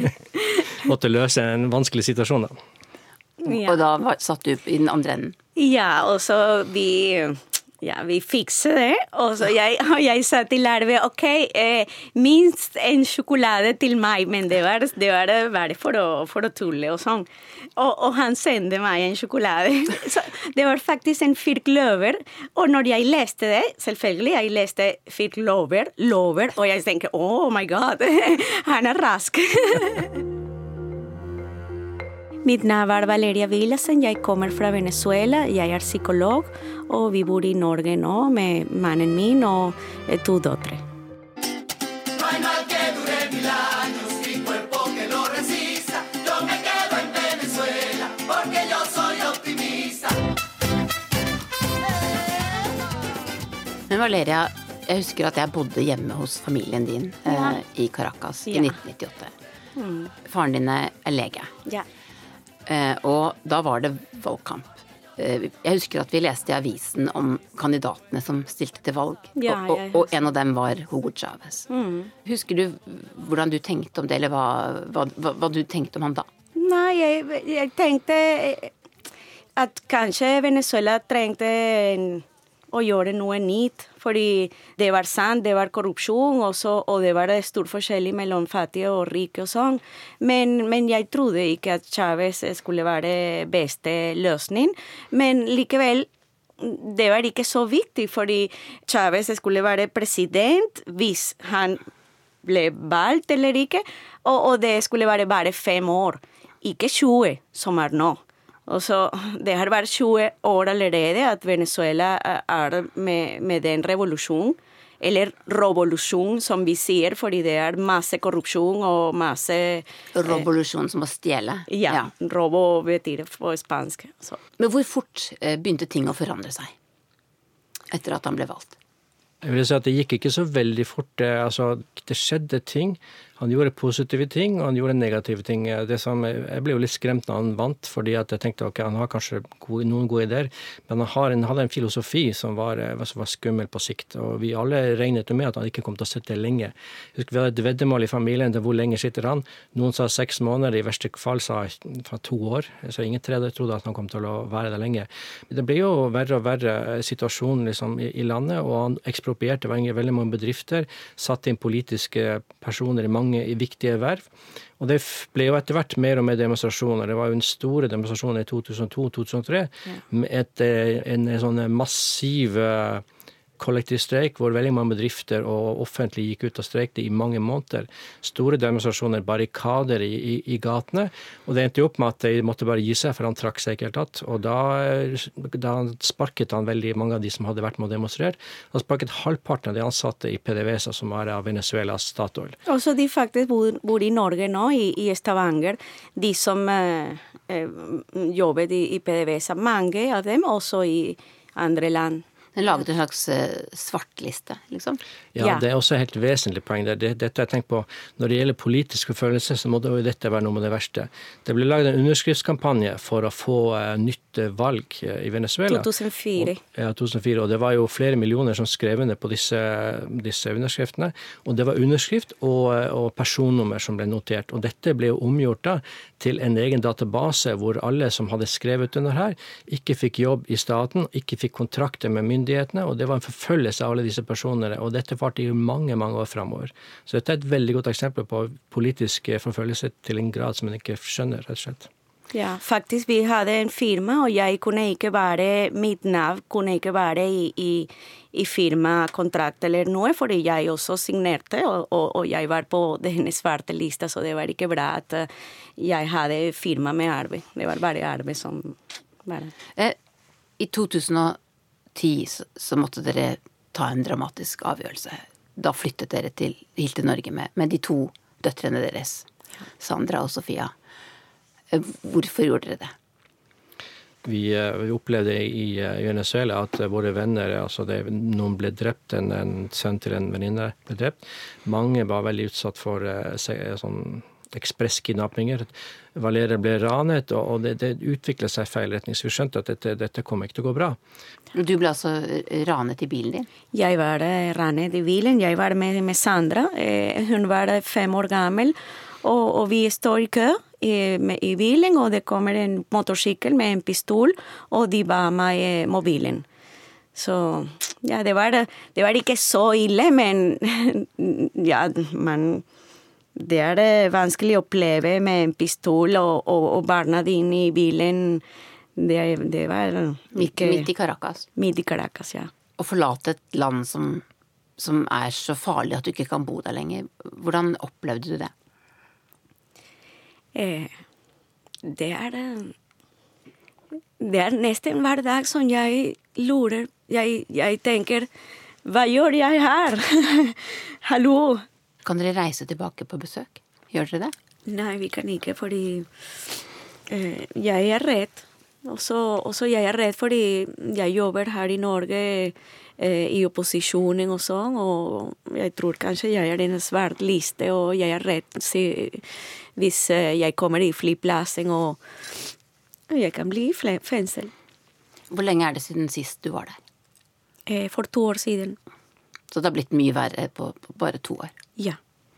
[laughs] måtte løse en vanskelig situasjon. da. Ja. Og da satt du i den andre enden? Ja, og så vi ja, vi fikser det. Og jeg, [laughs] jeg sa til Arve ok, eh, minst en sjokolade til meg, men det var, det var bare for å, for å tulle og sånn. Og, og, han sendte meg en sjokolade. [laughs] Så det var faktisk en firkløver. Og når jeg leste det, selvfølgelig, jeg leste firkløver, lover, og jeg tenker oh my god, [laughs] han er rask. Mitt navn er Valeria Villasen, jeg kommer fra Venezuela. Jeg er psykolog, og vi bor i Norge nå med mannen min og to døtre. Men Valeria, jeg husker at jeg bodde hjemme hos familien din ja. eh, i Caracas ja. i 1998. Mm. Faren din er lege. Ja. Eh, og da var det valgkamp. Eh, jeg husker at vi leste i avisen om kandidatene som stilte til valg, ja, og, og, og, en av dem var Hugo Chávez. Mm. Husker du hvordan du tenkte om det, eller hva, hva, hva, hva du tenkte om ham da? Nei, jeg, jeg tenkte at kanskje Venezuela trengte å gjøre noe nytt. Fordi det var sant, det var korrupsjon, også, og det var stor forskjell mellom fattige og rike og sånn. Men, men, jeg trodde ikke at Chávez skulle være beste løsning. Men likevel, det var ikke så viktig, fordi Chávez skulle være president hvis han ble valgt eller ikke, og, og det skulle være bare fem år, ikke 20, som er nå. Og så, Det har vært 20 år allerede at Venezuela er med, med den revolusjonen. eller revolusjon, som vi sier, fordi det er masse korrupsjon og masse eh, som å stjele? Ja. ja. Robo betyr det på spansk. Så. Men hvor fort eh, begynte ting å forandre seg etter at han ble valgt? Jeg vil si at Det gikk ikke så veldig fort. Altså, det skjedde ting. Han gjorde positive ting, og han gjorde negative ting. Som, jeg ble jo litt skremt når han vant, fordi jeg tenkte ok, han har kanskje gode, noen gode ideer, men han en, hadde en filosofi som var, som var, skummel på sikt. Og vi alle regnet med at han ikke kom til å sitte lenge. Husk, Vi hadde et veddemål i familien til hvor lenge sitter han. Noen sa seks måneder, i verste fall sa fra to år. Så ingen trodde at han kom til å være der lenge. Det ble jo verre og verre situasjonen liksom, i, i landet, og han eksproprierte veldig mange bedrifter, satte inn politiske personer i mange mange viktige verv. Og det ble jo etter hvert mer og mer demonstrasjoner. Det var jo en store demonstrasjon i 2002-2003 ja. med et, eh, en, en sånn massiv uh, kollektiv streik, hvor veldig mange bedrifter og offentlig gikk ut og streikte i mange måneder. Store demonstrasjoner, barrikader i, i, i, gatene. Og det endte jo opp med at de måtte bare gi seg, for han trakk seg ikke helt tatt. Og da, da, sparket han veldig mange av de som hadde vært med å demonstrere. Han sparket halvparten av de ansatte i PDVSA, som var av Venezuelas Statoil. Også de faktisk bor, bor i Norge nå, i, i Stavanger. De som eh, eh jobbet i, i PDVSA. Mange av dem også i andre land. Den laget en slags uh, svartliste, liksom. Ja, det er også et helt vesentlig poeng. Det, dette jeg tenkt på, Når det gjelder politisk forfølgelse, så må det jo dette være noe av det verste. Det ble laget en underskriftskampanje for å få uh, nytt valg i Venezuela. 2004. Og, ja, 2004. Og det var jo flere millioner som skrev under på disse, disse underskriftene. Og det var underskrift og, og personnummer som ble notert. Og dette ble jo omgjort da til en egen database hvor alle som hadde skrevet under her, ikke fikk jobb i staten, ikke fikk kontrakter med myndighetene, og det var en forfølgelse av alle disse personene. Og dette varte i mange, mange år framover. Så dette er et veldig godt eksempel på politisk forfølgelse til en grad som en ikke skjønner, rett og slett. Ja, faktisk vi hadde en firma, og jeg kunne ikke være Mitt navn kunne ikke være i, i, i firmakontrakt eller noe, fordi jeg også signerte, og, og, og, jeg var på denne svarte lista, så det var ikke bra at jeg hadde firma med arbeid. Det var bare arbeid som var eh, I 2010 så, så måtte dere ta en dramatisk avgjørelse. Da flyttet dere til, til Norge med, med de to døtrene deres, Sandra og Sofia. Eh, hvorfor gjorde dere det? Vi, eh, vi, opplevde i eh, Venezuela at våre venner altså det, Noen ble drept, en, en til en venninne ble drept. Mange var veldig utsatt for sånn ekspresskidnappinger. Valere ble ranet, og det, det utviklet seg i feil retning. Så vi skjønte at dette, dette kom ikke til å gå bra. Du ble altså ranet i bilen din? Jeg var ranet i bilen. Jeg var med, med Sandra. Eh, hun var fem år gammel. Og, og vi står i kø i, med, i, bilen, og det kommer en motorsykkel med en pistol, og de ba meg mobilen. Så ja, det var, det var ikke så ille, men ja, [laughs] man det er det vanskelig å oppleve med en pistol og, og, og barna dine i bilen. Det, det var ikke Midt i Caracas? Midt i Caracas, ja. Å forlate et land som, som er så farlig at du ikke kan bo der lenger. Hvordan opplevde du det? Eh, det er Det er nesten hver dag som jeg lurer Jeg, jeg tenker Hva gjør jeg her? [laughs] Hallo? Kan dere reise tilbake på besøk? Gjør dere det? Nei, vi kan ikke, fordi eh, jeg er redd. Også, også, jeg er redd fordi jeg jobber her i Norge eh, i opposisjonen og sånn, og jeg tror kanskje jeg er i en svart liste, og jeg er redd si, hvis eh, jeg kommer i flyplassen og jeg kan bli i fengsel. Hvor lenge er det siden sist du var der? Eh, for to år siden. Så det har blitt mye verre på, på bare to år? Ja.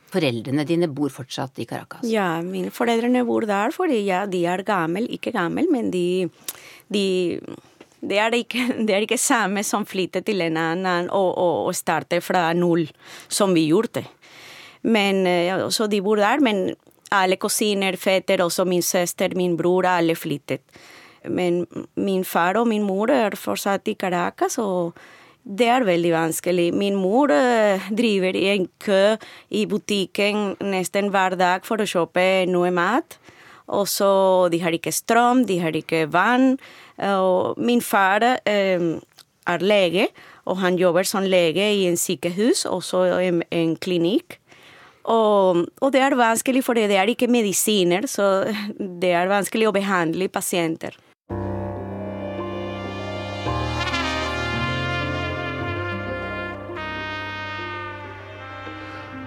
Foreldrene dine bor fortsatt i Caracas? Ja, mine foreldrene bor der fordi ja, de er gamle, ikke gamle, men de, de det er ikke, det er ikke samme som flytte til en annen og, og, og starte fra null, som vi gjorde. Men ja, Så de bor der, men alle kusiner, fetter, også min søster, min bror, alle flyttet. Men min far og min mor er fortsatt i Caracas, og det er veldig vanskelig. Min mor eh, driver i en kø i butikken nesten hver dag for å kjøpe noe mat. Og så de har ikke strøm, de har ikke vann. Og min far eh, er lege, Og han jobber som lege i en sykehus, også en, en klinikk. Og, og, det er vanskelig, for det er ikke medisiner, så det er vanskelig å behandle pasienter.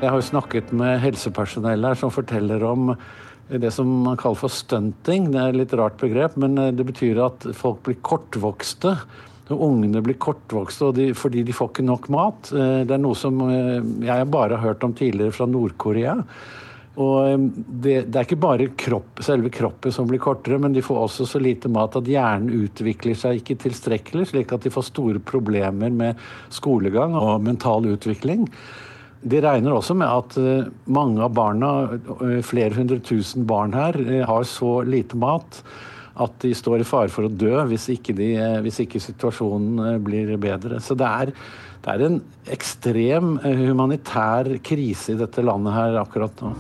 Jeg har jo snakket med helsepersonell her som forteller om det som man kaller for stunting. Det er et litt rart begrep, men det betyr at folk blir kortvokste. Ungene blir kortvokste de, fordi de får ikke nok mat. Det er noe som jeg bare har hørt om tidligere fra Nord-Korea. Og det, det, er ikke bare kropp, selve kroppen som blir kortere, men de får også så lite mat at hjernen utvikler seg ikke tilstrekkelig, slik at de får store problemer med skolegang og mental utvikling. De regner også med at eh, mange av barna, eh, flere hundre tusen barn her, eh, har så lite mat at de står i fare for å dø hvis ikke, de, hvis ikke situasjonen blir bedre. Så det er, det er en ekstrem humanitær krise i dette landet her akkurat nå.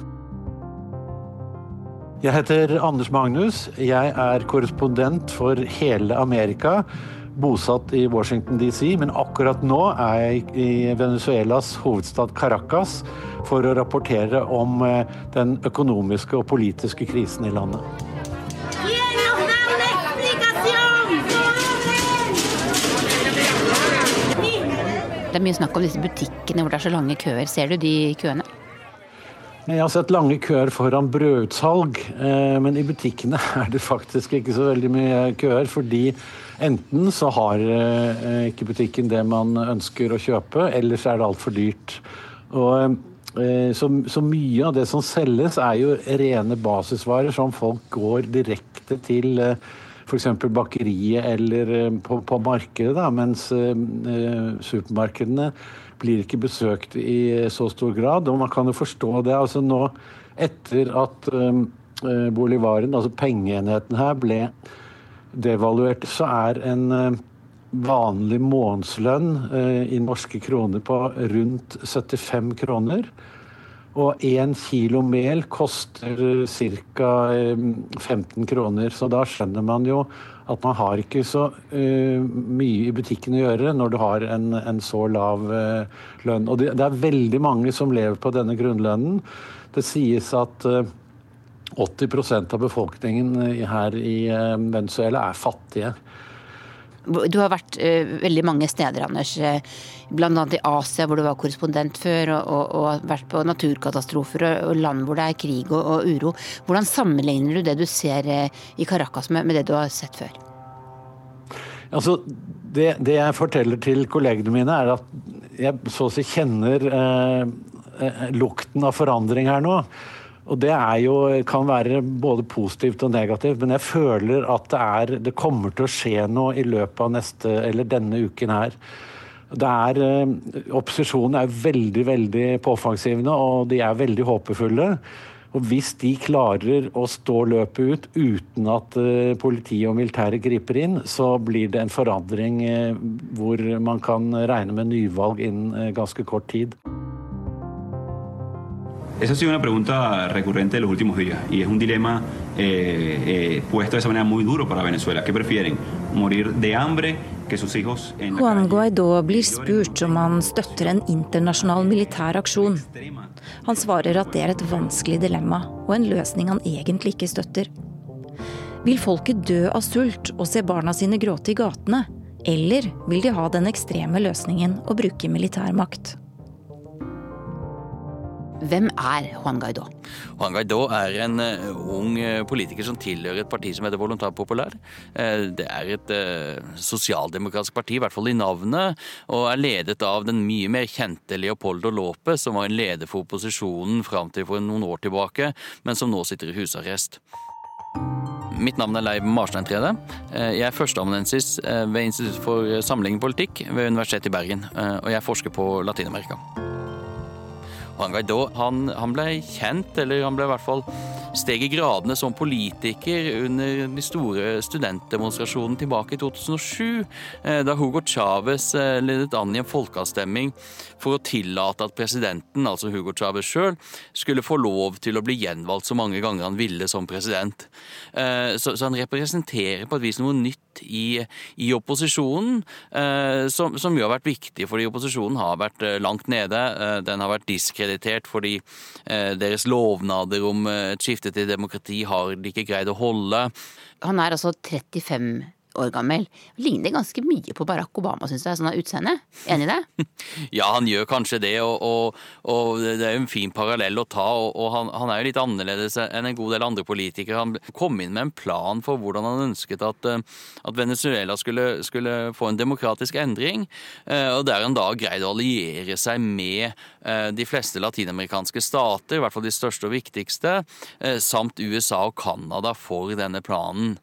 Jeg heter Anders Magnus. Jeg er korrespondent for hele Amerika bosatt i Washington DC, men akkurat nå er jeg i Venezuelas hovedstad Caracas for å rapportere om eh, den økonomiske og politiske krisen i landet. Det er mye snakk om disse butikkene hvor det er så lange køer. Ser du de køene? Jeg har sett lange køer foran brødutsalg, eh, men i butikkene [laughs] er det faktisk ikke så veldig mye køer. Fordi enten så har eh, ikke butikken det man ønsker å kjøpe, eller så er det altfor dyrt. Og eh, så, så, mye av det som selges, er jo rene basisvarer som folk går direkte til f.eks. bakeriet eller på, på markedet, da, mens supermarkedene blir ikke besøkt i så stor grad. Og man kan jo forstå det. altså nå etter at bolivaren, altså pengeenheten her, ble devaluert, så er en vanlig månedslønn i norske kroner på rundt 75 kroner. Og én kilo mel koster ca. 15 kroner, så da skjønner man jo at man har ikke så uh, mye i butikken å gjøre når du har en, en så lav uh, lønn. Og det, det, er veldig mange som lever på denne grunnlønnen. Det sies at uh, 80% av befolkningen her i Venezuela er fattige. Du har vært uh, veldig mange steder, Anders. Bl.a. i Asia, hvor du var korrespondent før, og, og, og vært på naturkatastrofer og, og, land hvor det er krig og, uro. Hvordan sammenligner du det du ser uh, i Caracas med, med, det du har sett før? Altså, det, det, jeg forteller til kollegene mine, er at jeg så å si kjenner uh, lukten av forandring her nå. Og det jo, kan være både positivt og negativt, men jeg føler at det, er, det kommer til å skje noe i løpet av neste, eller denne uken her. Er, eh, opposisjonen er veldig veldig påfangsgivende, og de er veldig håpefulle. Og Hvis de klarer å stå løpet ut uten at uh, politiet og militæret griper inn, så blir det en forandring uh, hvor man kan regne med nyvalg innen ganske kort tid. Esa ha sido una pregunta recurrente de los últimos días y es un dilema eh, eh, puesto de esa manera muy duro para Venezuela. ¿Qué prefieren? ¿Morir de hambre? Juan Guaidó blir spurt om han støtter en internasjonal militær aksjon. Han svarer at det er et vanskelig dilemma, og en løsning han egentlig ikke støtter. Vil folket dø av sult og se barna sine gråte i gatene? Eller vil de ha den ekstreme løsningen å bruke militærmakt? Hvem er Juan Guaidó? Juan Guaidó er en uh, ung uh, politiker som tilhører et parti som heter Voluntar Populær. Uh, det er et sosialdemokratisk parti, i hvert fall i navnet, og er ledet av den mye mer kjente Leopoldo Lope, som var en leder for opposisjonen fram til for noen år tilbake, men som nå sitter i husarrest. Mitt navn er Leiv Marsteintrede. Jeg er førsteamanuensis ved Institutt for sammenlignende politikk ved Universitetet i Bergen, og jeg forsker på Latin-Amerika. Guaidó han, han, ble kjent, eller han ble i hvert fall steg i gradene som politiker under de store studentdemonstrasjonene tilbake i 2007, da Hugo Chávez ledet an i en folkeavstemning for å tillate at presidenten, altså Hugo Chávez sjøl, skulle få lov til å bli gjenvalgt så mange ganger han ville som president. Så, han representerer på et vis noe nytt i, i opposisjonen, som, som jo har vært viktig fordi opposisjonen har vært langt nede. Den har vært diskreditert fordi eh, deres lovnader om eh, et skifte til demokrati har de ikke greid å holde. Han er altså 35 år gammel. Ligner ganske mye på Barack Obama, syns jeg, sånn av utseende. Enig i det? [laughs] ja, han gjør kanskje det, og, og, og det er jo en fin parallell å ta. Og, og han, han, er jo litt annerledes enn en god del andre politikere. Han kom inn med en plan for hvordan han ønsket at, eh, at Venezuela skulle, skulle, få en demokratisk endring, eh, og der han da greide å alliere seg med de fleste latinamerikanske stater, i hvert fall de største og viktigste, samt USA og Canada for denne planen.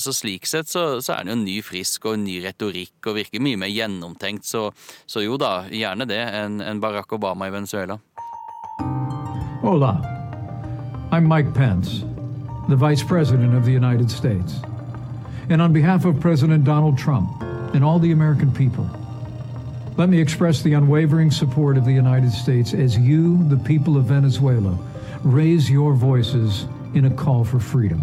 Så slik sett så så, er den jo ny, frisk og ny retorikk og virker mye mer gjennomtenkt. Så, så jo da, gjerne det, enn en Barack Obama i Venezuela. Hola. I'm Mike Pence, the Vice President of the United States. And on behalf of President Donald Trump and all the American people, let me express the unwavering support of the United States as you, the people of Venezuela, raise your voices in a call for freedom.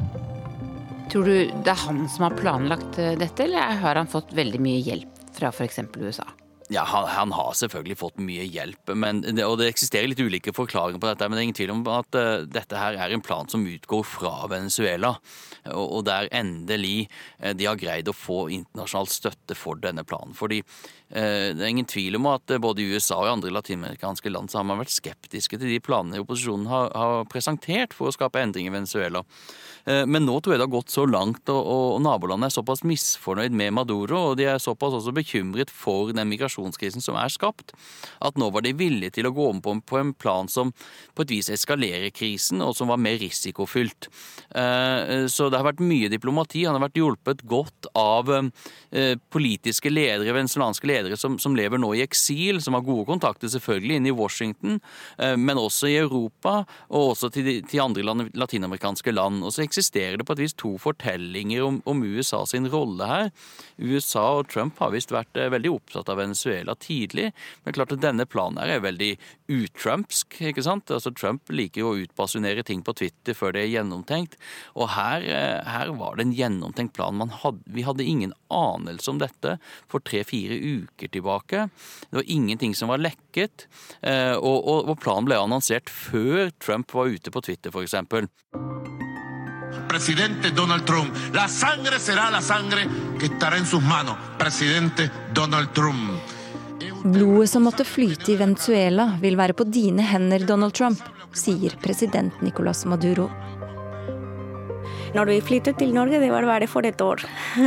Tror du det er han som har planlagt eh, dette, eller har han fått veldig mye hjelp fra f.eks. USA? Ja, han, han, har selvfølgelig fått mye hjelp, men, og det eksisterer litt ulike forklaringer på dette. Men det er ingen tvil om at uh, dette her er en plan som utgår fra Venezuela. Og, og der endelig uh, de har greid å få internasjonal støtte for denne planen. Fordi uh, det er ingen tvil om at både USA og andre latinamerikanske land så har man vært skeptiske til de planene opposisjonen har, har presentert for å skape endring i Venezuela. Eh, men nå tror jeg det har gått så langt, og, nabolandet er såpass misfornøyd med Maduro, og de er såpass også bekymret for den migrasjonskrisen som er skapt, at nå var de villige til å gå om på, en plan som på et vis eskalerer krisen, og som var mer risikofylt. Eh, så det har vært mye diplomati. Han har vært hjulpet godt av eh, politiske ledere, venezuelanske ledere som, som lever nå i eksil, som har gode kontakter selvfølgelig inne i Washington, men også i Europa, og også til, til andre latinamerikanske land. Og så eksisterer det på et vis to fortellinger om, om USA sin rolle her. USA og Trump har visst vært eh, veldig opptatt av Venezuela tidlig, men klart at denne planen her er veldig utrumpsk. ikke sant? Altså Trump liker jo å utbasunere ting på Twitter før det er gjennomtenkt, og her, eh, her var det en gjennomtenkt plan. Hadde, vi hadde ingen anelse om dette for tre-fire uker tilbake. Det var ingenting som var lekket, eh, og, og, og planen ble annonsert før Trump var ute på Twitter, f.eks presidente Donald Trump. La sangre será la sangre que estará en sus manos. Presidente Donald Trump. Blodet som måtte flyte i Venezuela, vil være på dine hender, Donald Trump, sier president Nicolas Maduro. Når vi flyttet til Norge, det var bare for et år.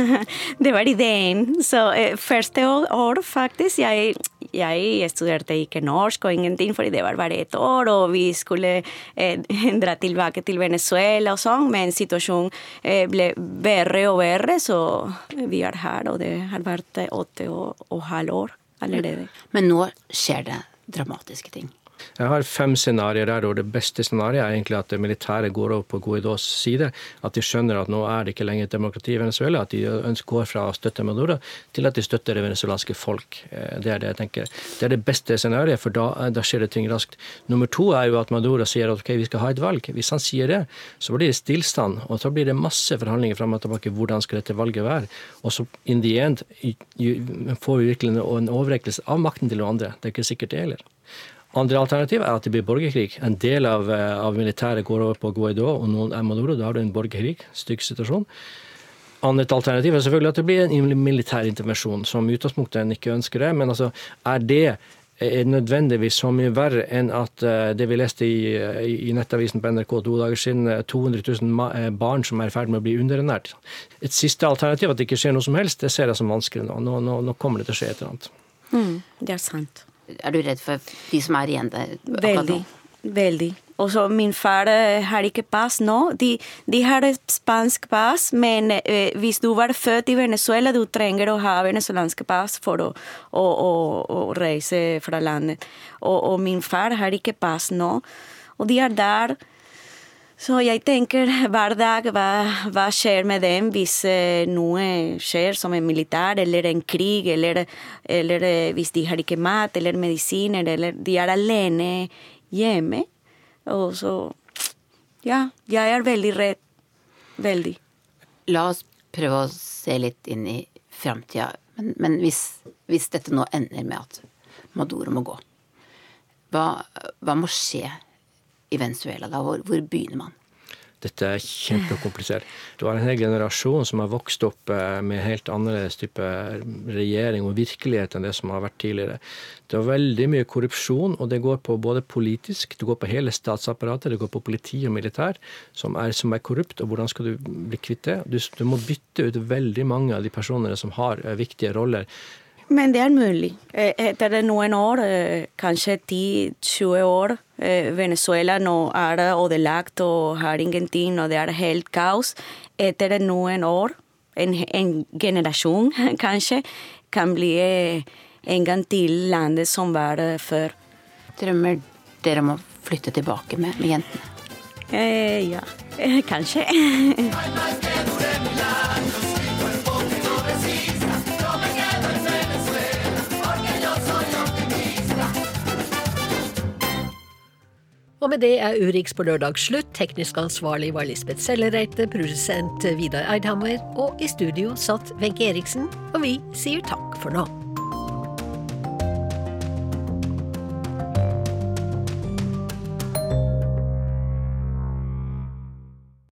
[laughs] det var ideen. Så eh, første år, faktisk, jeg, jeg studerte ikke norsk og ingenting, fordi det var bare et år, og vi skulle eh, [laughs] dra tilbake til Venezuela og sånn, men situasjonen eh, ble verre og verre, så vi er her, og det har vært åtte og, og halv år allerede. Men nå skjer det dramatiske ting? Jeg har fem scenarioer der, og det beste scenarioet er egentlig at det militære går over på Guaidós side. At de skjønner at nå er det ikke lenger et demokrati i Venezuela. At de ønsker går fra å støtte Maduro til at de støtter det venezuelanske folk. Eh, det er det jeg tenker. Det er det beste scenarioet, for da, eh, da, skjer det ting raskt. Nummer to er jo at Maduro sier at ok, vi skal ha et valg. Hvis han sier det, så blir det stillstand. Og så blir det masse forhandlinger fram og tilbake. Hvordan skal dette valget være? Og så in the end får vi virkelig en overrekkelse av makten til noen andre. Det er ikke sikkert det heller. Andre alternativ er at det blir borgerkrig. En del av, eh, av militæret går over på Guaidó, og noen er Maduro. Da har du en borgerkrig. Stygg situasjon. Annet alternativ er selvfølgelig at det blir en militær intervensjon, som utgangspunktet en ikke ønsker det. Men altså, er det er nødvendigvis så mye verre enn at uh, det vi leste i, i, nettavisen på NRK to dager siden, 200 000 barn som er i ferd med å bli underernært. Et siste alternativ, at det ikke skjer noe som helst, det ser jeg som vanskelig nå. Nå, nå, nå kommer det til å skje et eller annet. Mm, det er sant. Er du redd for de som er igjen der? Veldig. Veldig. Og så min far eh, har ikke pass nå. De, de har et spansk pass, men eh, hvis du var født i Venezuela, du trenger å ha venezuelansk pass for å, å, å, å reise fra landet. Og, og, min far har ikke pass nå. Og de er der Så jeg tenker hver dag hva, hva skjer med dem hvis eh, noe skjer som en militær eller en krig, eller, eller eh, hvis de har ikke mat eller medisiner, eller de er alene hjemme. Og så Ja, jeg er veldig redd. Veldig. La oss prøve å se litt inn i framtida. Men, men hvis, hvis, dette nå ender med at Maduro må gå, hva, hva må skje i Venezuela da? Hvor, hvor begynner man? Dette er kjempekomplisert. Du har en hel generasjon som har vokst opp eh, med helt annerledes type regjering og virkelighet enn det som har vært tidligere. Det er veldig mye korrupsjon, og det går på både politisk, det går på hele statsapparatet, det går på politi og militær, som er, som er korrupt. Og hvordan skal du bli kvitt det? Du, du må bytte ut veldig mange av de personene som har eh, viktige roller. Men det er mulig. Eh, etter noen år, eh, kanskje 10-20 år, eh, Venezuela nå er ødelagt og har ingenting, og det er helt kaos. Etter noen år, en, en generasjon [laughs] kanskje, kan bli en gang til landet som var før. Drømmer dere om å flytte tilbake med, med jentene? Eh, ja, [laughs] kanskje. [laughs] Og med det er Urix på lørdag slutt. Teknisk ansvarlig var Lisbeth Sellereite, produsent Vidar Eidhammer, og i studio satt Wenche Eriksen, og vi sier takk for nå.